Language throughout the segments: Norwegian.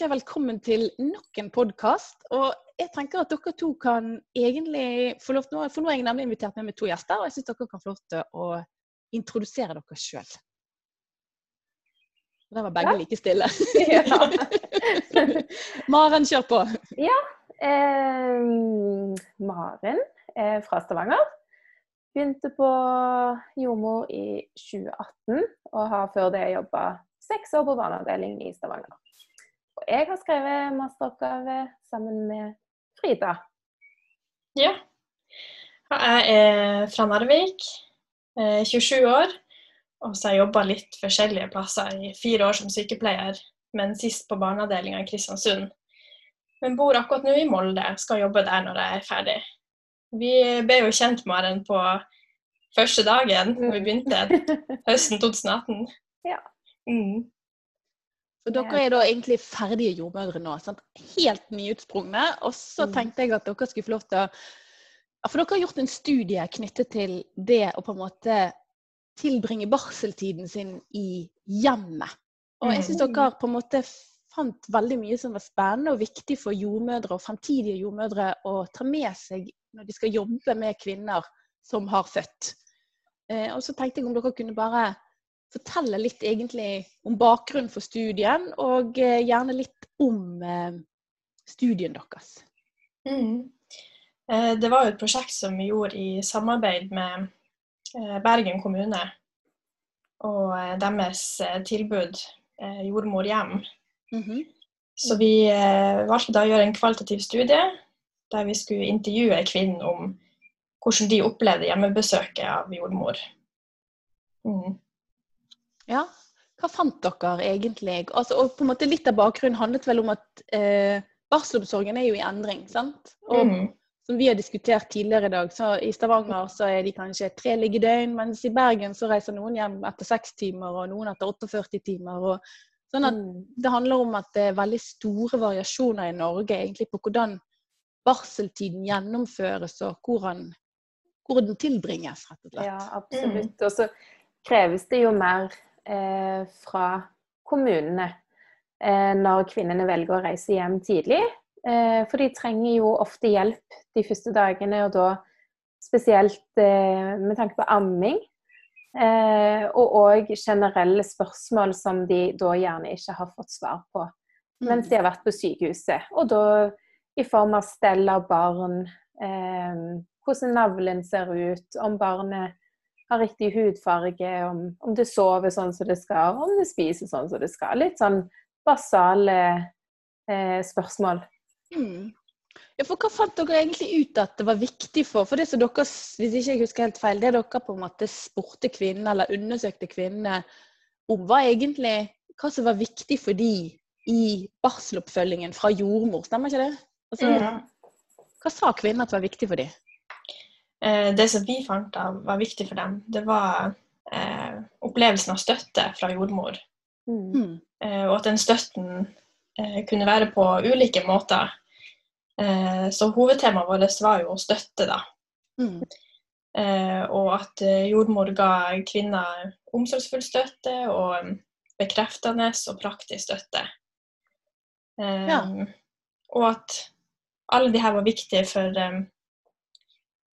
ønsker jeg velkommen til nok en podkast. Og jeg tenker at dere to kan egentlig få lov til For nå har jeg nemlig invitert med meg to gjester, og jeg syns dere kan få lov til å introdusere dere sjøl. Der var begge ja. like stille. Maren, kjør på. Ja. Eh, Maren er fra Stavanger. Begynte på jordmor i 2018, og har før det jobba seks år på barneavdeling i Stavanger. Jeg har skrevet masteroppgave sammen med Frida. Ja. Jeg er fra Narvik, 27 eh, år. Og så har jeg jobba litt forskjellige plasser i fire år som sykepleier, men sist på barneavdelinga i Kristiansund. Men bor akkurat nå i Molde, skal jobbe der når jeg er ferdig. Vi ble jo kjent med Maren på første dagen da vi begynte høsten 2018. Ja. Mm. Så dere er da egentlig ferdige jordmødre nå. Sant? Helt nyutsprungne. Og så mm. tenkte jeg at dere skulle få lov til å For dere har gjort en studie knyttet til det å på en måte tilbringe barseltiden sin i hjemmet. Og jeg syns mm. dere på en måte fant veldig mye som var spennende og viktig for jordmødre og fremtidige jordmødre å ta med seg når de skal jobbe med kvinner som har født. Eh, og så tenkte jeg om dere kunne bare fortelle litt egentlig om bakgrunnen for studien, og eh, gjerne litt om eh, studien deres. Mm. Eh, det var jo et prosjekt som vi gjorde i samarbeid med Bergen kommune og deres tilbud Jordmor hjem. Mm -hmm. Så vi valgte da å gjøre en kvalitativ studie der vi skulle intervjue kvinnen om hvordan de opplevde hjemmebesøket av jordmor. Mm. Ja, hva fant dere egentlig? Altså, og på en måte Litt av bakgrunnen handlet vel om at eh, barselomsorgen er jo i endring. sant? Og mm. som vi har diskutert tidligere i dag, så i Stavanger så er de kanskje tre liggedøgn, mens i Bergen så reiser noen hjem etter seks timer, og noen etter 48 timer. og sånn at mm. Det handler om at det er veldig store variasjoner i Norge egentlig på hvordan barseltiden gjennomføres, og hvordan, hvor den tilbringes, rett og slett. Ja, absolutt. Mm. Og så kreves det jo mer fra kommunene eh, når kvinnene velger å reise hjem tidlig. Eh, for de trenger jo ofte hjelp de første dagene, og da spesielt eh, med tanke på amming. Eh, og òg generelle spørsmål som de da gjerne ikke har fått svar på mens de har vært på sykehuset. Og da i form av stell av barn, eh, hvordan navlen ser ut, om barnet har riktig hudfarge, om, om, det sover sånn som det skal, om det spiser sånn som det skal. Litt sånn basale eh, spørsmål. Mm. Ja, for Hva fant dere egentlig ut at det var viktig for? For det som dere, hvis ikke jeg husker helt feil, det dere på en måte spurte kvinnene, eller undersøkte kvinnene om, var egentlig hva som var viktig for de i barseloppfølgingen fra jordmor. Stemmer ikke det? Altså, mm. Hva sa kvinnene at var viktig for dem? Eh, det som vi fant av var viktig for dem, det var eh, opplevelsen av støtte fra jordmor. Mm. Eh, og at den støtten eh, kunne være på ulike måter. Eh, så hovedtemaet vårt var jo støtte, da. Mm. Eh, og at jordmor ga kvinner omsorgsfull støtte og bekreftende og praktisk støtte. Ja. Og at alle de her var viktige for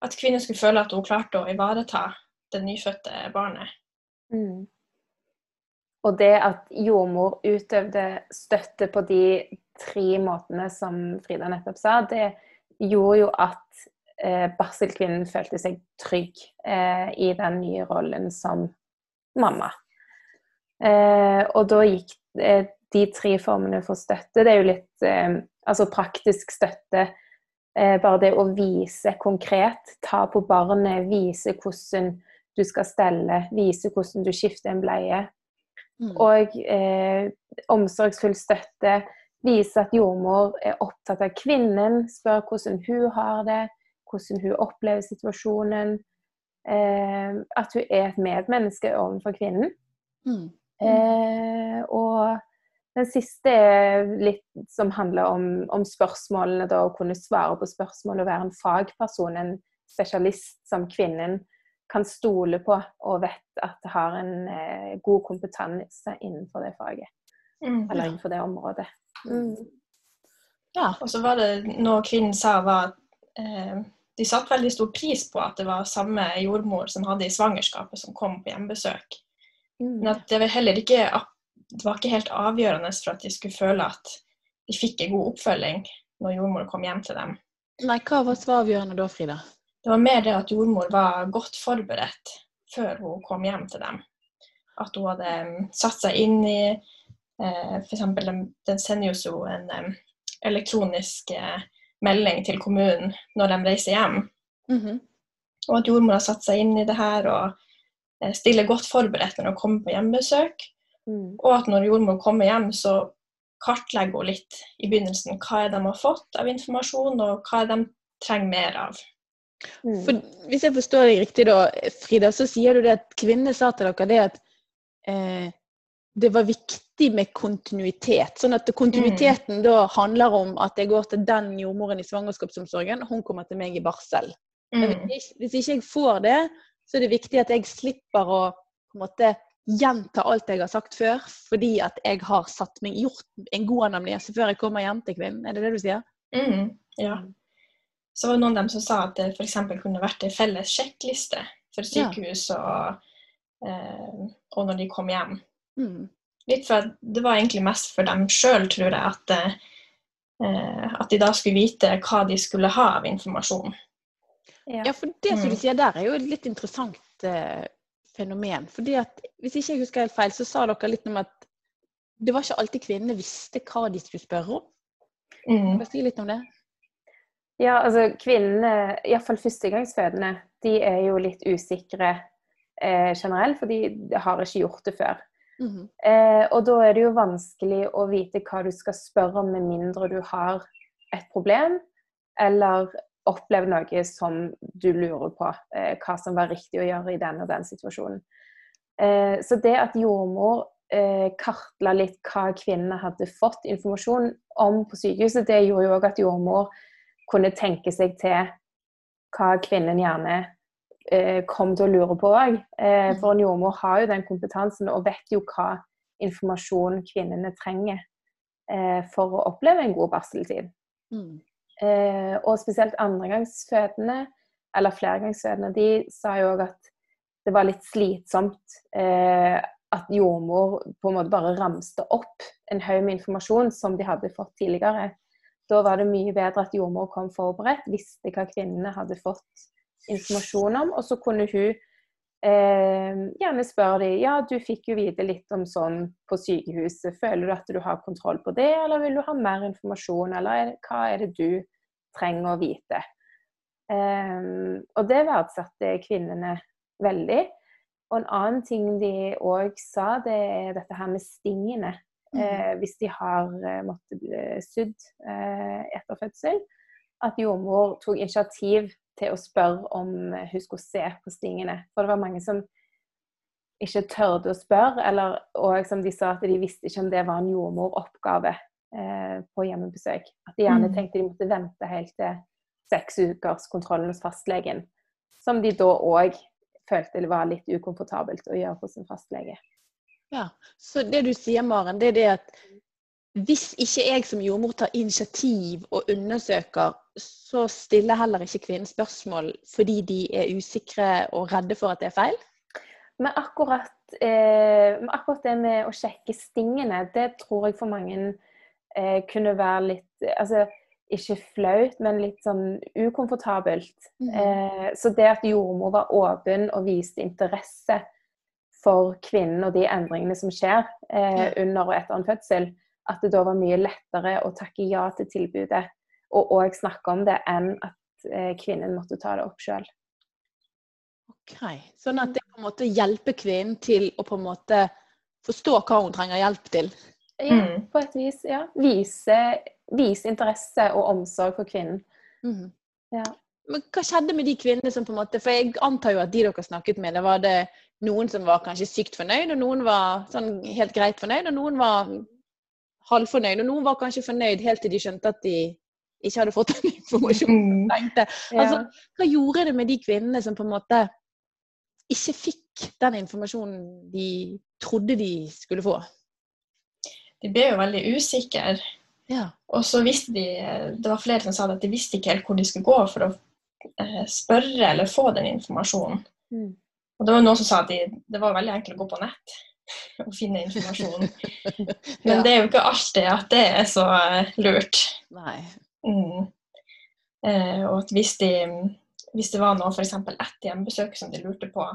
at kvinnen skulle føle at hun klarte å ivareta det nyfødte barnet. Mm. Og det at jordmor utøvde støtte på de tre måtene som Frida nettopp sa, det gjorde jo at eh, barselkvinnen følte seg trygg eh, i den nye rollen som mamma. Eh, og da gikk eh, de tre formene for støtte Det er jo litt eh, altså praktisk støtte bare det å vise konkret, ta på barnet, vise hvordan du skal stelle, vise hvordan du skifter en bleie. Mm. Og eh, omsorgsfull støtte. Vise at jordmor er opptatt av kvinnen, spør hvordan hun har det, hvordan hun opplever situasjonen. Eh, at hun er et medmenneske overfor kvinnen. Mm. Eh, og den siste er litt som handler om, om spørsmålene, da, å kunne svare på spørsmål og være en fagperson, en spesialist som kvinnen kan stole på og vet at har en eh, god kompetanse innenfor det faget. Mm, Eller innenfor det området. Mm. Ja. Og så var det noe kvinnen sa, var at eh, de satte veldig stor pris på at det var samme jordmor som hadde i svangerskapet, som kom på hjemmebesøk. Mm. Men at det var heller ikke det var ikke helt avgjørende for at de skulle føle at de fikk en god oppfølging når jordmor kom hjem til dem. Nei, Hva var avgjørende da, Frida? Det var mer det at jordmor var godt forberedt før hun kom hjem til dem. At hun hadde satt seg inn i eh, F.eks. Den, sender jo så en elektronisk eh, melding til kommunen når de reiser hjem. Mm -hmm. Og at jordmor har satt seg inn i det her og eh, stiller godt forberedt når hun kommer på hjemmebesøk. Mm. Og at når jordmor kommer hjem, så kartlegger hun litt i begynnelsen hva er de har fått av informasjon, og hva er de trenger mer av. Mm. For Hvis jeg forstår deg riktig, da, Frida, så sier du det at kvinnene sa til dere det at eh, det var viktig med kontinuitet. Sånn at kontinuiteten mm. da handler om at jeg går til den jordmoren i svangerskapsomsorgen, hun kommer til meg i barsel. Mm. Men hvis, hvis, ikke jeg får det, så er det viktig at jeg slipper å på en måte gjenta alt jeg har sagt før, fordi at jeg har satt meg gjort en god anamnese før jeg kommer hjem til kvinnen. Er det det du sier? Mm. Ja. Så var det noen av dem som sa at det f.eks. kunne vært en felles sjekkliste for sykehus ja. og, eh, og når de kom hjem. Mm. Litt for Det var egentlig mest for dem sjøl, tror jeg, at, eh, at, de da skulle vite hva de skulle ha av informasjon. Ja, ja for det som du mm. sier der, er jo et litt interessant eh, fenomen. fordi at, Hvis ikke jeg husker helt feil, så sa dere litt om at det var ikke alltid kvinnene visste hva de skulle spørre om. Mm. Si litt om det? Ja, altså kvinnene, iallfall førstegangsfødende, de er jo litt usikre eh, generelt, for de har ikke gjort det før. Mm eh, og da er det jo vanskelig å vite hva du skal spørre om, med mindre du har et problem eller opplever noe som du lurer på eh, hva som var riktig å gjøre i den og den situasjonen. Eh, så det at jordmor eh, kartla litt hva kvinnene hadde fått informasjon om på sykehuset, det gjorde jo òg at jordmor kunne tenke seg til hva kvinnen gjerne eh, kom til å lure på òg. Eh, for en jordmor har jo den kompetansen og vet jo hva informasjon kvinnene trenger eh, for å oppleve en god barseltid. Mm. Eh, og spesielt andregangsfødende, eller flergangsfødende, de sa jo òg at det var litt slitsomt eh, at jordmor på en måte bare ramste opp en haug med informasjon som de hadde fått tidligere. Da var det mye bedre at jordmor kom forberedt, visste hva kvinnene hadde fått informasjon om. Og så kunne hun eh, gjerne spør de ja, du fikk jo vite litt om sånn på sykehuset. Føler du at du har kontroll på det, eller vil du ha mer informasjon? Eller hva er det du trenger å vite? Eh, og det verdsatte kvinnene veldig. Og en annen ting de òg sa, det er dette her med stingene. Mm. Eh, hvis de har eh, måttet bli sydd eh, etter fødsel. At jordmor tok initiativ til å spørre om hun skulle se på stingene. For det var mange som ikke tørde å spørre, eller, og som de sa at de visste ikke om det var en jordmoroppgave eh, på hjemmebesøk. At de gjerne mm. tenkte de måtte vente helt til seks ukers kontroll hos fastlegen. Som de da òg følte det var litt ukomfortabelt å gjøre hos en fastlege. Ja, Så det du sier, Maren, det er det at hvis ikke jeg som jordmor tar initiativ og undersøker, så stiller heller ikke kvinnen spørsmål fordi de er usikre og redde for at det er feil? Men akkurat, eh, akkurat det med å sjekke stingene, det tror jeg for mange eh, kunne være litt Altså ikke flaut, men litt sånn ukomfortabelt. Mm. Eh, så det at jordmor var åpen og viste interesse for kvinnen og de endringene som skjer eh, under og etter en fødsel, at det da var mye lettere å takke ja til tilbudet og òg snakke om det, enn at eh, kvinnen måtte ta det opp sjøl. Ok, Sånn at det på en måte hjelper kvinnen til å på en måte forstå hva hun trenger hjelp til? Ja, mm. på et vis. ja. Vise, vise interesse og omsorg for kvinnen. Mm. Ja. Men hva skjedde med de kvinnene som på en måte For jeg antar jo at de dere snakket med, det var det noen som var kanskje sykt fornøyd, og noen var sånn helt greit fornøyd, og noen var halvfornøyd. Og noen var kanskje fornøyd helt til de skjønte at de ikke hadde fått den informasjonen de tenkte. Altså, hva gjorde det med de kvinnene som på en måte ikke fikk den informasjonen de trodde de skulle få? De ble jo veldig usikre. Ja. Og så visste de Det var flere som sa at de visste ikke helt hvor de skulle gå for å eh, spørre eller få den informasjonen. Mm. Og det var noen som sa at de, det var veldig enkelt å gå på nett og finne informasjon. Men det er jo ikke alltid at det er så eh, lurt. Nei. Mm. Eh, og at hvis, de, hvis det var noe f.eks. ett hjemmebesøk som de lurte på,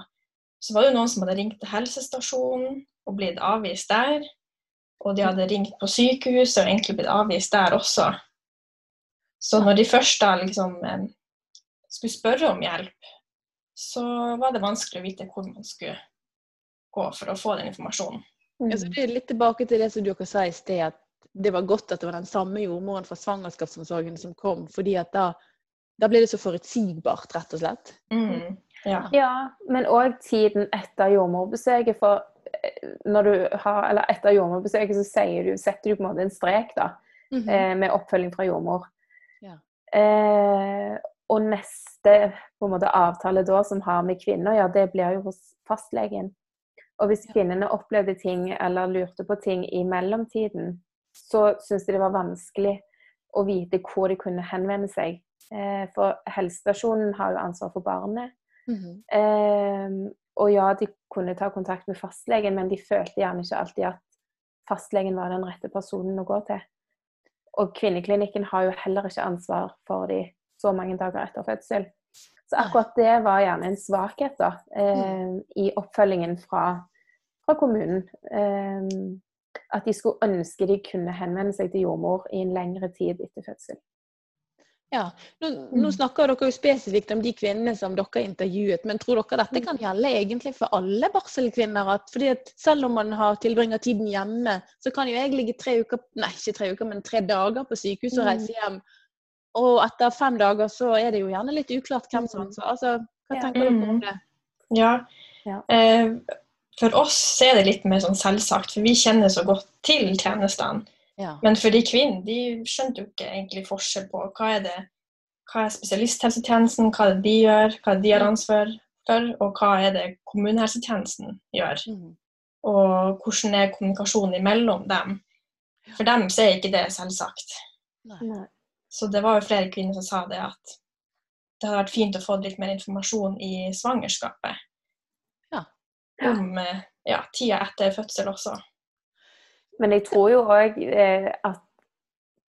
så var det jo noen som hadde ringt til helsestasjonen og blitt avvist der. Og de hadde ringt på sykehuset og egentlig blitt avvist der også. Så når de først da liksom eh, skulle spørre om hjelp, så var det vanskelig å vite hvor man skulle gå for å få den informasjonen. Mm. Altså, det er litt tilbake til det som dere sa i sted, at det var godt at det var den samme jordmoren fra svangerskapsomsorgen som kom, fordi at da, da ble det så forutsigbart, rett og slett. Mm. Ja. ja. men òg tiden etter jordmorbesøket. For når du har, eller etter jordmorbesøket så sier du, setter du på en måte en strek da, mm -hmm. eh, med oppfølging fra jordmor. Ja. Eh, og neste på en måte, avtale da som har med kvinner, ja, det blir jo hos fastlegen. Og hvis kvinnene opplevde ting eller lurte på ting i mellomtiden, så syntes de det var vanskelig å vite hvor de kunne henvende seg. Eh, for helsestasjonen har jo ansvar for barnet. Mm -hmm. Og ja, de kunne ta kontakt med fastlegen, men de følte gjerne ikke alltid at fastlegen var den rette personen å gå til. Og kvinneklinikken har jo heller ikke ansvar for de så mange dager etter fødsel. Så akkurat det var gjerne en svakhet da, eh, i oppfølgingen fra, fra kommunen. Eh, at de skulle ønske de kunne henvende seg til jordmor i en lengre tid etter fødsel. Ja, nå, nå, mm. snakker dere jo spesifikt om de kvinnene som dere har intervjuet, men tror dere dette mm. kan gjelde egentlig for alle barselkvinner? At, fordi at selv om man har tilbringer tiden hjemme, så kan jo jeg ligge tre uker, nei ikke tre uker, men tre dager på sykehus og reise mm. hjem. Og etter fem dager så er det jo gjerne litt uklart hvem som ansvar. Altså, hva tenker du om det? Ja, eh, for oss er det litt mer sånn selvsagt, for vi kjenner så godt til tjenestene. Ja. Men for de kvinnene de skjønte jo ikke egentlig forskjell på hva er det hva er spesialisthelsetjenesten, hva er det de gjør, hva er det de har ansvar for, og hva er det kommunehelsetjenesten gjør. Mm. Og hvordan er kommunikasjonen imellom dem. For dem så er ikke det selvsagt. Nei. Så det var jo flere kvinner som sa det, at det hadde vært fint å få litt mer informasjon i svangerskapet. Ja. Om ja, tida etter fødsel også. Men jeg tror jo òg eh, at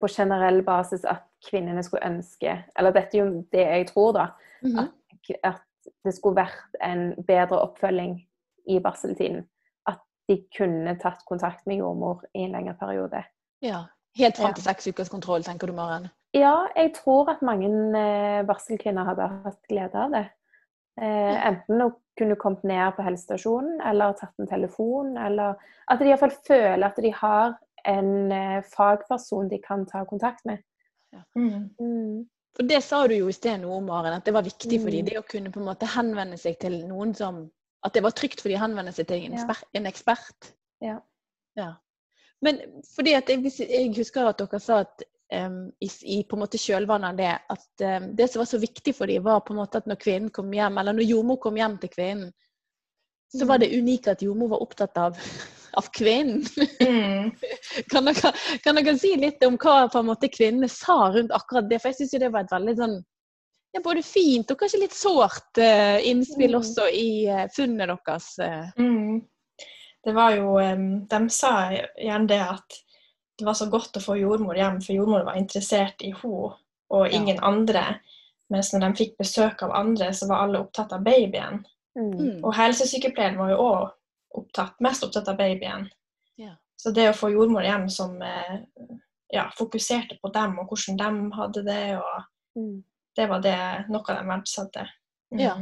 på generell basis at kvinnene skulle ønske Eller dette er jo det jeg tror, da. Mm -hmm. at, at, det skulle vært en bedre oppfølging i barseltiden. At de kunne tatt kontakt med jordmor i en lengre periode. Ja. Helt fram til seks ukers kontroll, tenker du, Maren? Ja, jeg tror at mange eh, barselkvinner hadde hatt glede av det. Eh, enten å kunne kommet ned på helsestasjonen eller tatt en telefon. Eller at de iallfall føler at de har en eh, fagperson de kan ta kontakt med. Ja. Mm. Mm. For Det sa du jo i sted noe om, Maren, at det var viktig for dem mm. det å kunne på en måte henvende seg til noen som At det var trygt for dem å henvende seg til en, ja. en ekspert. Ja. ja. Men fordi at jeg, jeg, husker at dere sa at um, i, i, på en måte kjølvannet av det at um, det som var så viktig for dem, var på en måte at når kvinnen kom hjem, eller når jordmor kom hjem til kvinnen, så var det unikt at jordmor var opptatt av, av kvinnen. Mm. kan, dere, kan, dere, si litt om hva på en måte kvinnene sa rundt akkurat det? For jeg syns det var et veldig sånn ja, både fint og kanskje litt sårt uh, innspill mm. også i uh, funnet deres. Uh. Mm. Det var jo um, De sa gjerne det at det var så godt å få jordmor hjem, for jordmor var interessert i henne og ingen ja. andre. Mens når de fikk besøk av andre, så var alle opptatt av babyen. Mm. Og helsesykepleieren var jo òg opptatt, mest opptatt av babyen. Ja. Så det å få jordmor hjem som eh, ja, fokuserte på dem og hvordan de hadde det, og mm. det var det, noe de verdsatte. Mm. Ja.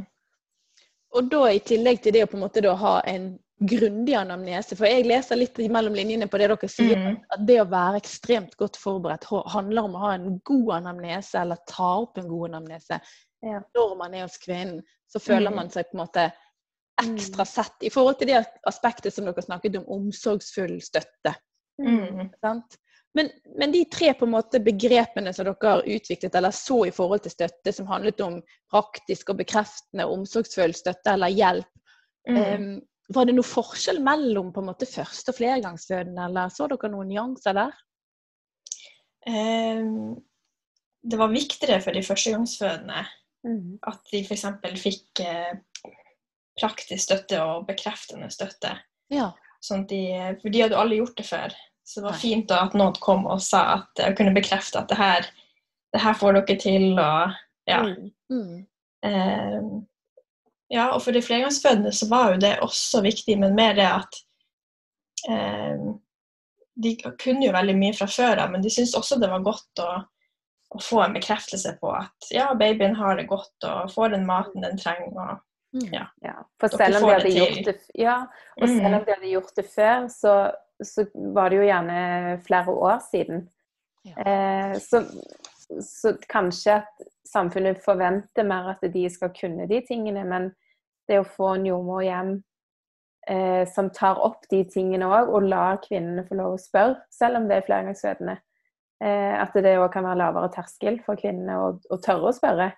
Og da i tillegg til det å på en måte da ha en grundig anamnese. For jeg leser litt mellom linjene på det dere sier, mm. at det å være ekstremt godt forberedt handler om å ha en god anamnese, eller ta opp en god anamnese. Ja. Når man er hos kvinnen, så føler mm. man seg på en måte ekstra mm. sett i forhold til det aspektet som dere snakket om, omsorgsfull støtte. Mm. Men, men, de tre på en måte begrepene som dere har utviklet eller så i forhold til støtte, som handlet om praktisk og bekreftende omsorgsfull støtte eller hjelp, um, var det noe forskjell mellom på en måte første- og flergangsfødende, eller så dere noen nyanser der? eh, det var viktigere for de førstegangsfødende mm. at de f.eks. fikk eh, praktisk støtte og bekreftende støtte. Ja. Sånn de, for de hadde alle gjort det før. Så det var Nei. fint at noen kom og sa at jeg kunne bekrefte at det her, det her får dere til. og ja. Mm. Mm. Eh, ja, og for de flergangsfødende så var jo det også viktig, men mer det at eh, De kunne jo veldig mye fra før av, men de syntes også det var godt å, å, få en bekreftelse på at ja, babyen har det godt og får den maten den trenger. og Mm. Ja. ja. For selv om, de hadde gjort det, ja, og selv om mm. de hadde gjort det før, så, så var det jo gjerne flere år siden. Ja. Eh, så, så, kanskje at samfunnet forventer mer at de skal kunne de tingene, men det å få en jordmor hjem eh, som tar opp de tingene òg, og lar kvinnene få lov å spørre, selv om det er flergangsfødende, eh, at det òg kan være lavere terskel for kvinnene å, å tørre å spørre.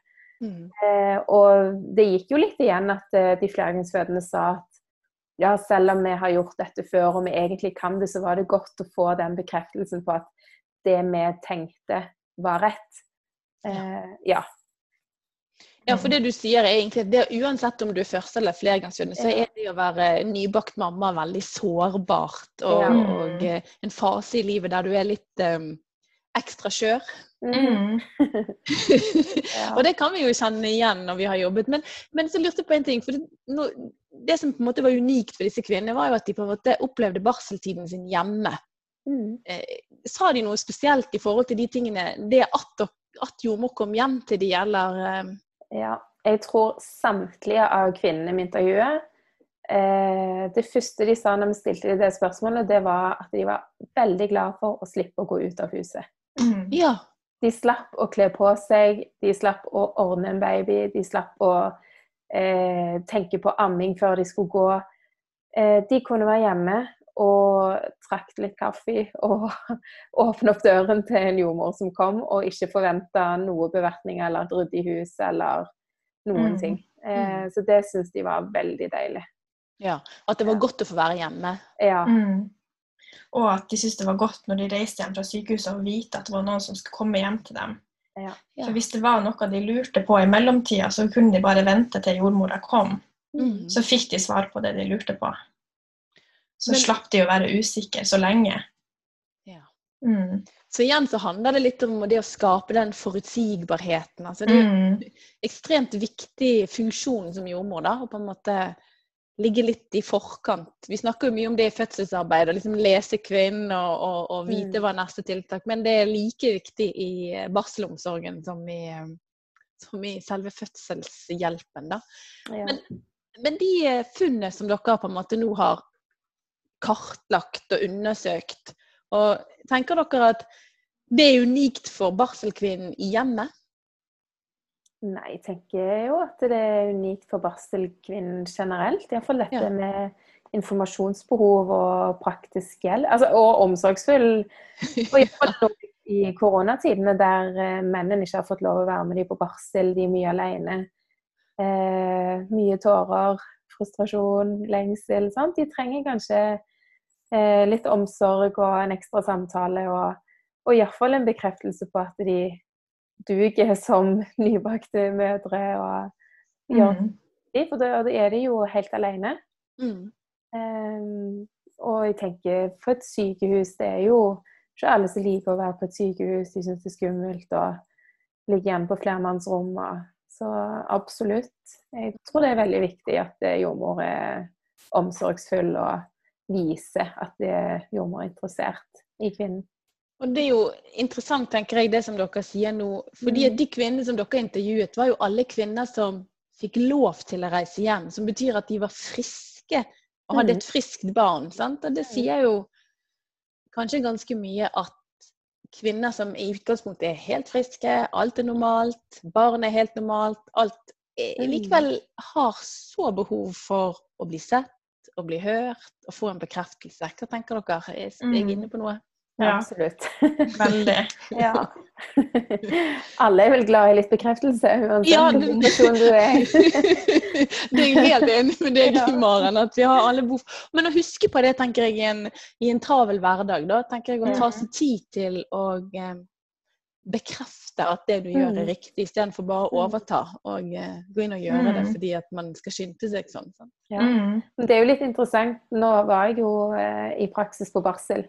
Mm. Eh, og det gikk jo litt igjen at eh, de flergangsfødende sa at ja, selv om vi har gjort dette før og vi egentlig kan det, så var det godt å få den bekreftelsen på at det vi tenkte, var rett. Eh, ja. Ja, for det du sier er egentlig det, Uansett om du er første- eller flergangsfødende, så er det å være nybakt mamma veldig sårbart. Og, ja. og, eh, en fase i livet der du er litt um, ekstra skjør. Mm. ja. og det kan vi jo kjenne igjen når vi har jobbet. Men, men så lurte jeg på en ting. for det, no, det, som på en måte var unikt for disse kvinnene, var jo at de på en måte opplevde barseltiden sin hjemme. Mm. Eh, sa de noe spesielt i forhold til de tingene? Det at, at jordmor kom hjem til de, eller eh... Ja, jeg tror samtlige av kvinnene vi intervjuet eh, Det første de sa når vi stilte det spørsmålet, det var at de var veldig glad for å slippe å gå ut av huset. Mm. Ja. De slapp å kle på seg, de slapp å ordne en baby, de slapp å eh, tenke på amming før de skulle gå. Eh, de kunne være hjemme og trakk litt kaffe og åpne opp døren til en jordmor som kom, og ikke forventa noe bevertning eller et ryddig hus eller noen mm. ting. Eh, mm. så det syns de var veldig deilig. Ja, At det var ja. godt å få være hjemme. Ja. Mm. Og at de syntes det var godt når de reiste hjem fra sykehuset å vite at det var noen som skulle komme hjem til dem. Ja. For hvis det var noe de lurte på i mellomtida, så kunne de bare vente til jordmora kom. Mm. Så fikk de svar på det de lurte på. Så Men, slapp de å være usikre så lenge. Ja. Mm. Så igjen så handler det litt om det å skape den forutsigbarheten. Altså det er en mm. ekstremt viktig funksjon som jordmor. da, å på en måte ligge litt i forkant. Vi snakker jo mye om det i fødselsarbeid, å liksom lese kvinnen og, og, og, vite mm. hva neste tiltak Men det er like viktig i barselomsorgen som i, eh, som i selve fødselshjelpen. Da. Ja. Men, men, de funnene som dere på en måte nå har kartlagt og undersøkt, og tenker dere at det er unikt for barselkvinnen i hjemmet? Nei, jeg tenker jo at det er unikt for barselkvinnen generelt. Iallfall dette ja. med informasjonsbehov og praktisk hjelp. Altså, og omsorgsfull. Og i koronatidene der eh, mennene ikke har fått lov å være med dem på barsel, de er mye alene. Eh, mye tårer, frustrasjon, lengsel. Sant? De trenger kanskje eh, litt omsorg og en ekstra samtale. Og, og iallfall en bekreftelse på at de duger som nybakte mødre og gjør mm. det. For da er de jo helt alene. Mm. Um, og jeg tenker for et sykehus Det er jo ikke alle som liker å være på et sykehus. De syns det er skummelt å ligge hjemme på flermannsrom. Så absolutt. Jeg tror det er veldig viktig at jordmor er omsorgsfull og viser at jordmor er interessert i kvinnen. Og Det er jo interessant, tenker jeg, det som dere sier nå. fordi at mm. De kvinnene som dere intervjuet, var jo alle kvinner som fikk lov til å reise hjem. Som betyr at de var friske og hadde et mm. friskt barn. Sant? Og Det sier jo kanskje ganske mye at kvinner som i utgangspunktet er helt friske, alt er normalt, barn er helt normalt, alt mm. likevel har så behov for å bli sett, å bli hørt og få en bekreftelse. Hva tenker dere? Er jeg inne på noe? Ja, absolutt. Veldig. ja. Alle er vel glad i litt bekreftelse, uansett ja, hvilken person du er. det er jeg helt enig med deg i, Maren. at vi har alle behov. Men å huske på det tenker jeg i en, i en travel hverdag. da, tenker jeg Å ta seg tid til å eh, bekrefte at det du gjør er mm. riktig, istedenfor bare å mm. overta og uh, gå inn og gjøre mm. det fordi at man skal skynde seg sånn. sånn. Ja. Mm. Det er jo litt interessant. Nå var jeg jo uh, i praksis på barsel.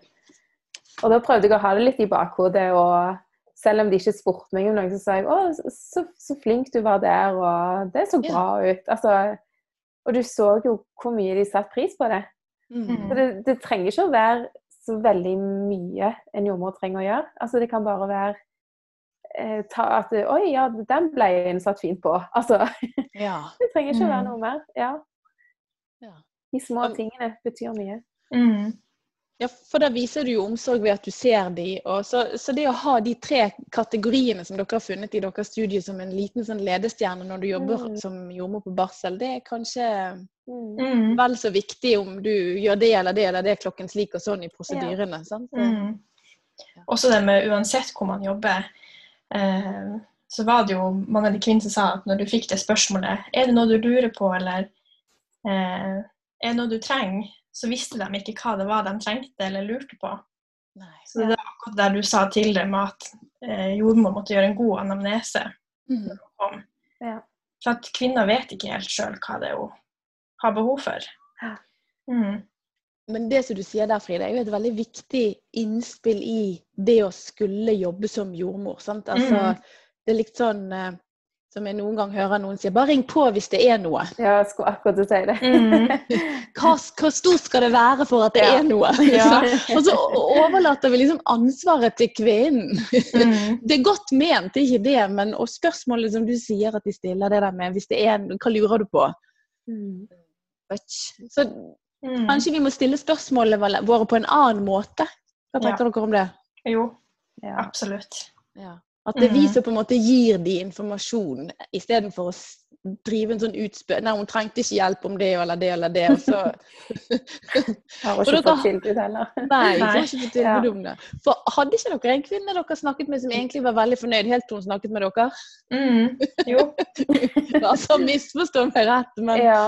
Og da prøvde jeg å ha det litt i bakhodet. og selv om de ikke spurte meg om noe, så sa jeg 'Å, så, så, flink du var der', og 'det så bra ut'. Altså, og du så jo hvor mye de satte pris på det. Mm. Så det, det, trenger ikke å være så veldig mye en jordmor trenger å gjøre. Altså, det kan bare være ta, at 'Oi, ja, den ble en satt fint på'. Altså, ja. det trenger ikke å være mm. noe mer. Ja. ja. De små tingene betyr mye. Mm. Ja, for da viser du jo omsorg ved at du ser de. Og så, så, det å ha de tre kategoriene som dere har funnet i deres studie som en liten sånn ledestjerne når du jobber mm. som jordmor på barsel, det er kanskje mm. vel så viktig om du gjør det eller det eller det klokken slik og sånn i prosedyrene. Ja. sant? Mm. Også det med uansett hvor man jobber, eh, så var det jo mange av de kvinnene som sa at når du fikk det spørsmålet Er det noe du lurer på, eller eh, er det noe du trenger? så visste de ikke hva det var de trengte eller lurte på. Nei. Så det er akkurat der du sa til dem at eh, jordmor måtte gjøre en god anamnese. Mm. Ja. For at kvinner vet ikke helt sjøl hva det er hun har behov for. Ja. Mm. Men det som du sier der, Frida, er jo et veldig viktig innspill i det å skulle jobbe som jordmor. Sant? Altså, mm. Det er litt sånn eh, som jeg noen gang hører noen si, bare ring på hvis det er noe. Ja, jeg skulle akkurat si det. mm. hva, hva, stort skal det være for at det ja. er noe? Ja. og så overlater vi liksom ansvaret til kvinnen. Mm. det er godt ment, det ikke det, men og spørsmålet som du sier at de stiller det der med hvis det er hva lurer du på? Mm. Så mm. kanskje vi må stille spørsmålene våre på en annen måte. Hva tenker dere om det? Jo, absolutt. Ja. At det er vi mm. som på en måte gir de informasjon, istedenfor å drive en sånn utspør... Nei, hun trengte ikke hjelp om det eller det eller det. Og så Har ikke fått tilbud heller. Nei, hun har ikke fått tilbud om det. For hadde ikke dere en kvinne dere snakket med som egentlig var veldig fornøyd helt til hun snakket med dere? Mm, jo. altså, misforstå meg rett, men ja.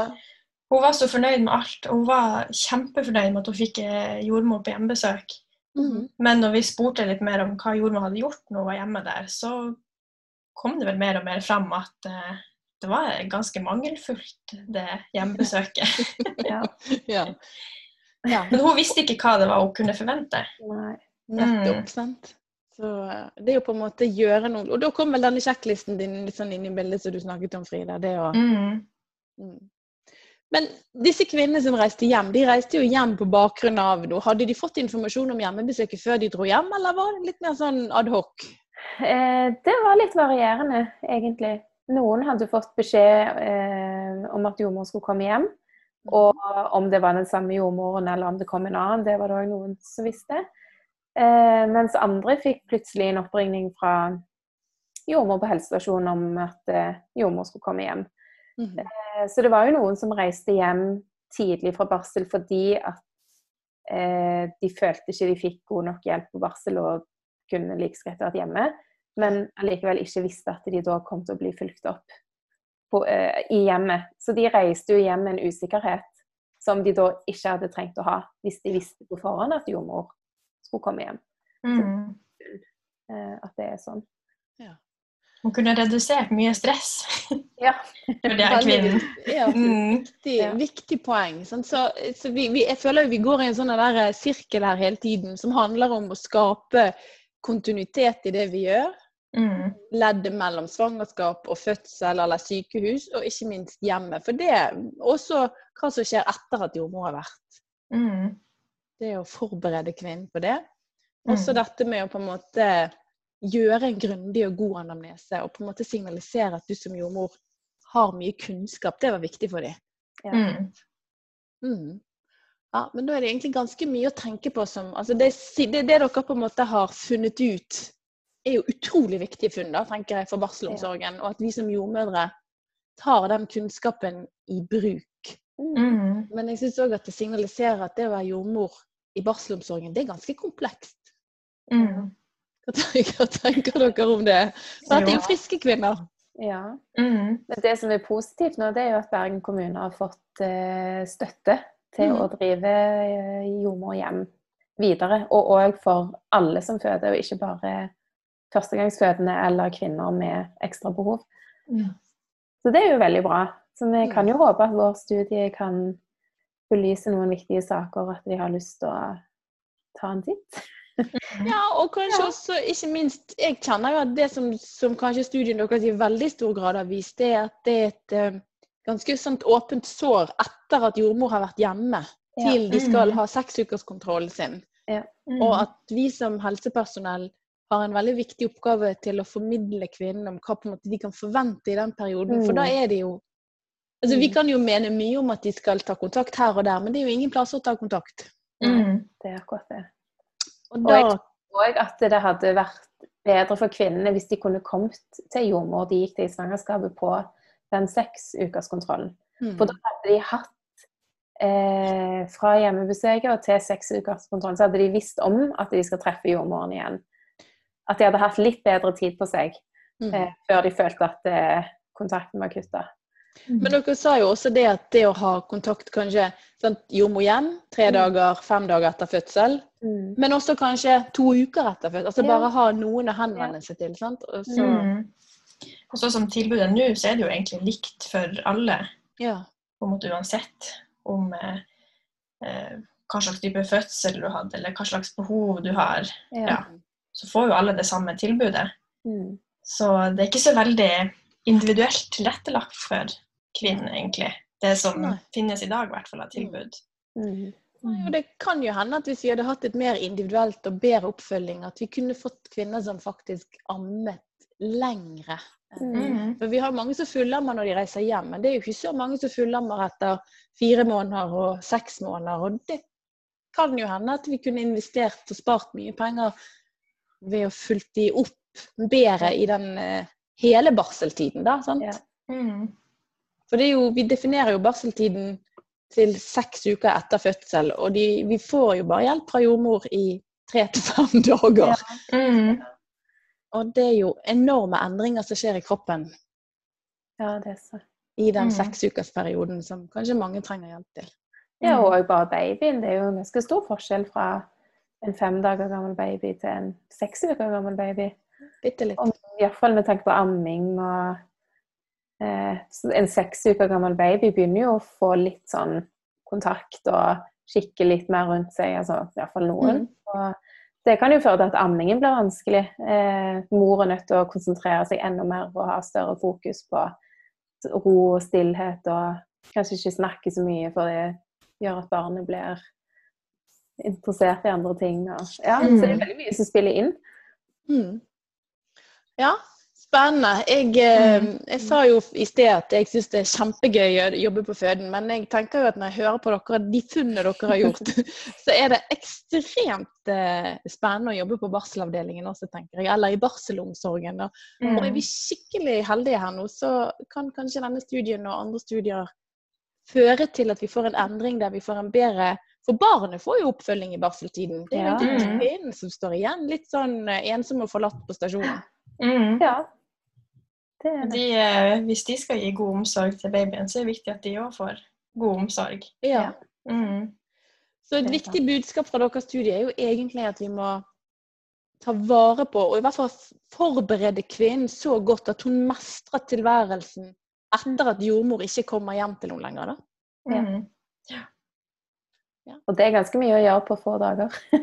Hun var så fornøyd med alt. og Hun var kjempefornøyd med at hun fikk eh, jordmor på hjemmebesøk. Mm. Men når vi spurte litt mer om hva jordmor hadde gjort når hun var hjemme der, så kom det vel mer og mer fram at uh, det var ganske mangelfullt, det hjemmebesøket. ja. ja. ja. Men hun visste ikke hva det var hun kunne forvente. Nei, nettopp. Mm. sant? Så eh, det er jo på en måte gjøre noe Og da kom vel denne sjekklisten din litt sånn inn i bildet som du snakket om, Frida. Det å mm. Men disse kvinnene som reiste hjem, de reiste jo hjem på bakgrunn av noe. Hadde de fått informasjon om hjemmebesøket før de dro hjem, eller var det litt mer sånn adhoc? Eh, det var litt varierende, egentlig. Noen hadde fått beskjed eh, om at jordmor skulle komme hjem. Og om det var den samme jordmoren eller om det kom en annen, det var det òg noen som visste. Eh, mens andre fikk plutselig en oppringning fra jordmor på helsestasjonen om at eh, jordmor skulle komme hjem. Mm -hmm. Så det var jo noen som reiste hjem tidlig fra barsel fordi at eh, de følte ikke de fikk god nok hjelp på barsel og kunne like greit vært hjemme, men allikevel ikke visste at de da kom til å bli fulgt opp på, eh, i hjemmet. Så de reiste jo hjem med en usikkerhet som de da ikke hadde trengt å ha hvis de visste på forhånd at jordmor skulle komme hjem. Mm. Så, eh, at det er sånn. Ja. Hun kunne redusert mye stress ja. for det er kvinnen. Ja, mm. viktig, viktig, poeng. Så, så vi, vi, jeg føler vi går i en sånn der eh, sirkel her hele tiden som handler om å skape kontinuitet i det vi gjør. Mm. Leddet mellom svangerskap og fødsel eller sykehus, og ikke minst hjemme. For det også hva som skjer etter at jordmor har vært. Mm. Det å forberede kvinnen på det. Også mm. dette med å på en måte gjøre en grundig og god anamnese og på en måte signalisere at du som jordmor har mye kunnskap. Det var viktig for dem. Ja. Mm. Mm. ja. men da er det egentlig ganske mye å tenke på som altså det, det, det, dere på en måte har funnet ut, er jo utrolig viktige funn da, tenker jeg, for barselomsorgen. Og at vi som jordmødre tar den kunnskapen i bruk. Mm. Men jeg syns òg at det signaliserer at det å være jordmor i barselomsorgen, det er ganske komplekst. Mm. Hva tenker dere om det? Så at det er jo friske kvinner. Ja. Mm. Det som er positivt nå, det er jo at Bergen kommune har fått eh, støtte til mm. å drive eh, jordmorhjem videre. Og òg for alle som føder, og ikke bare førstegangsfødende eller kvinner med ekstra behov. Mm. Så det er jo veldig bra. Så vi kan jo håpe at vår studie kan belyse noen viktige saker, at de har lyst til å ta en titt. Ja, og kanskje ja. også, ikke minst Jeg kjenner jo at det som, som kanskje studien deres i veldig stor grad har vist, det er at det er et uh, ganske sånt åpent sår etter at jordmor har vært hjemme, ja. til de skal mm. ha seksukerskontrollen sin. Ja. Mm. Og at vi som helsepersonell har en veldig viktig oppgave til å formidle kvinnen om hva på en måte de kan forvente i den perioden. For da mm. er det jo Altså, Vi mm. kan jo mene mye om at de skal ta kontakt her og der, men det er jo ingen plass å ta kontakt. Mm. Det er akkurat det. Og, da, og jeg tror at det hadde vært bedre for kvinnene hvis de kunne kommet til jordmor de gikk til i svangerskapet på den seksukerskontrollen. Mm. For da hadde de hatt eh, fra hjemmebesøket til seksukerskontrollen, så hadde de visst om at de skal treffe jordmoren igjen. At de hadde hatt litt bedre tid på seg mm. eh, før de følte at eh, kontakten var kutta. Mm. Men dere sa jo også det at det å ha kontakt kanskje sant, jordmor hjem tre mm. dager, fem dager etter fødsel, mm. men også kanskje to uker etter fødsel. Altså ja. bare ha noen å henvende seg til. sant? Og så... Mm. Og så som tilbudet nå, så er det jo egentlig likt for alle. Ja. På en måte uansett om eh, eh, hva slags type fødsel du hadde, eller hva slags behov du har. Ja. ja. Så får jo alle det samme tilbudet. Mm. Så det er ikke så veldig individuelt tilrettelagt for kvinnen, egentlig. Det som Nei. finnes i dag, i hvert fall av tilbud. Mm. Mm. det kan jo hende at hvis vi hadde hatt et mer individuelt og bedre oppfølging, at vi kunne fått kvinner som faktisk ammet lengre. Mm. For Vi har mange som fullammer når de reiser hjem, men det er jo ikke så mange som fullammer etter fire måneder og seks måneder. Og det kan jo hende at vi kunne investert og spart mye penger ved å fulgt de opp bedre i den uh, hele barseltiden, da. sant? Ja. Mm. For jo, vi definerer jo barseltiden til seks uker etter fødsel, og de, vi får jo bare hjelp fra jordmor i tre til fem dager. Ja. Mm. Og det er jo enorme endringer som skjer i kroppen ja, det er så. i den mm. seksukersperioden som kanskje mange trenger hjelp til. Ja, og bare babyen. Det er jo en ganske stor forskjell fra en fem dager gammel baby til en seks uker gammel baby. Bitte litt. Iallfall med tanke på amming og en seks uker gammel baby begynner jo å få litt sånn kontakt og kikke litt mer rundt seg, altså iallfall noen. Mm. Det kan jo føre til at ammingen blir vanskelig. Eh, mor er nødt til å konsentrere seg enda mer og ha større fokus på ro og stillhet, og kanskje ikke snakke så mye, for det gjør at barnet blir interessert i andre ting. Og, ja, mm. Så det er veldig mye som spiller inn. Mm. Ja, Spennende. Jeg, eh, mm. jeg, sa jo i sted at jeg syns det er kjempegøy å jobbe på føden, men jeg tenker jo at når jeg hører på dere, de funnene dere har gjort, så er det ekstremt eh, spennende å jobbe på barselavdelingen også, tenker jeg. Eller i barselomsorgen. Og, mm. og er vi skikkelig heldige her nå, så kan kanskje denne studien og andre studier føre til at vi får en endring der vi får en bedre For barnet får jo oppfølging i barseltiden. Det er jo ja. kvinnen som står igjen litt sånn eh, ensom og forlatt på stasjonen. Mm. Ja, de, eh, hvis de skal gi god omsorg til babyen, så er det viktig at de òg får god omsorg. Ja. Mm. Så et viktig budskap fra deres studie er jo egentlig at vi må ta vare på, og i hvert fall forberede kvinnen så godt at hun mestrer tilværelsen etter at jordmor ikke kommer hjem til henne lenger. Da. Mm. Ja. Ja. Og det er ganske mye å gjøre på få dager.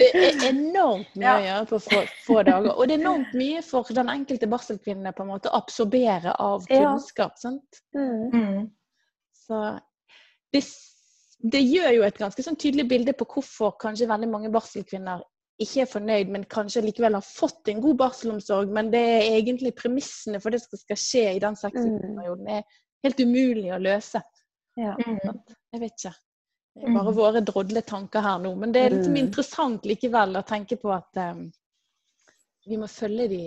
det er enormt mye ja. å gjøre på få, få, dager. Og det er enormt mye for den enkelte barselkvinne på en måte å absorbere av kunnskap. sant? Mm. mm. Så det, det, gjør jo et ganske sånn tydelig bilde på hvorfor kanskje veldig mange barselkvinner ikke er fornøyd, men kanskje likevel har fått en god barselomsorg. Men det er egentlig premissene for det som skal skje i den sexuperioden, mm. er helt umulig å løse. Ja. Mm. Jeg vet ikke. Bare mm. våre drodle tanker her nå. Men det er litt interessant likevel å tenke på at um, vi må følge de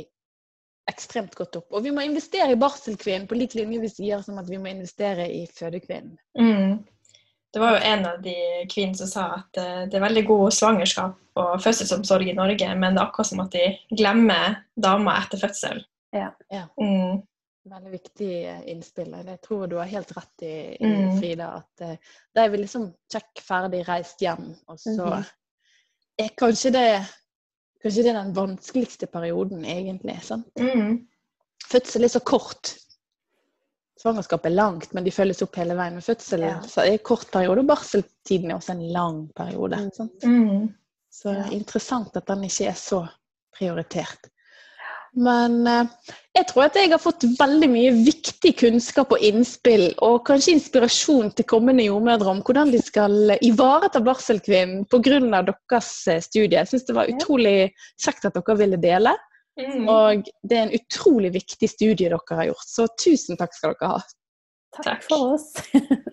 ekstremt godt opp. Og vi må investere i barselkvinnen på lik linje vi sier som at vi må investere i fødekvinnen. Mm. Det var jo en av de kvinnene som sa at uh, det er veldig god svangerskap og fødselsomsorg i Norge, men det er akkurat som at de glemmer damer etter fødsel. Ja. ja. Mm. Veldig viktig eh, innspill. Jeg tror du har helt rett i, i mm. Frida. At uh, da er vi liksom check ferdig, reist hjem, og så mm -hmm. er kanskje det Kanskje det er den vanskeligste perioden, egentlig. sant? Mm. Fødsel er så kort. Svangerskapet er langt, men de følges opp hele veien. Men fødsel ja. er en kort periode, og barseltiden er også en lang periode. Mm. Sant? Mm. Så ja. interessant at den ikke er så prioritert. Men eh, jeg tror at jeg har fått veldig mye viktig kunnskap og innspill, og kanskje inspirasjon til kommende jordmødre om hvordan de skal ivareta barselkvinnen pga. deres eh, studie. Jeg syns det var utrolig kjekt at dere ville dele. Mm. Og det er en utrolig viktig studie dere har gjort, så tusen takk skal dere ha. Takk for oss.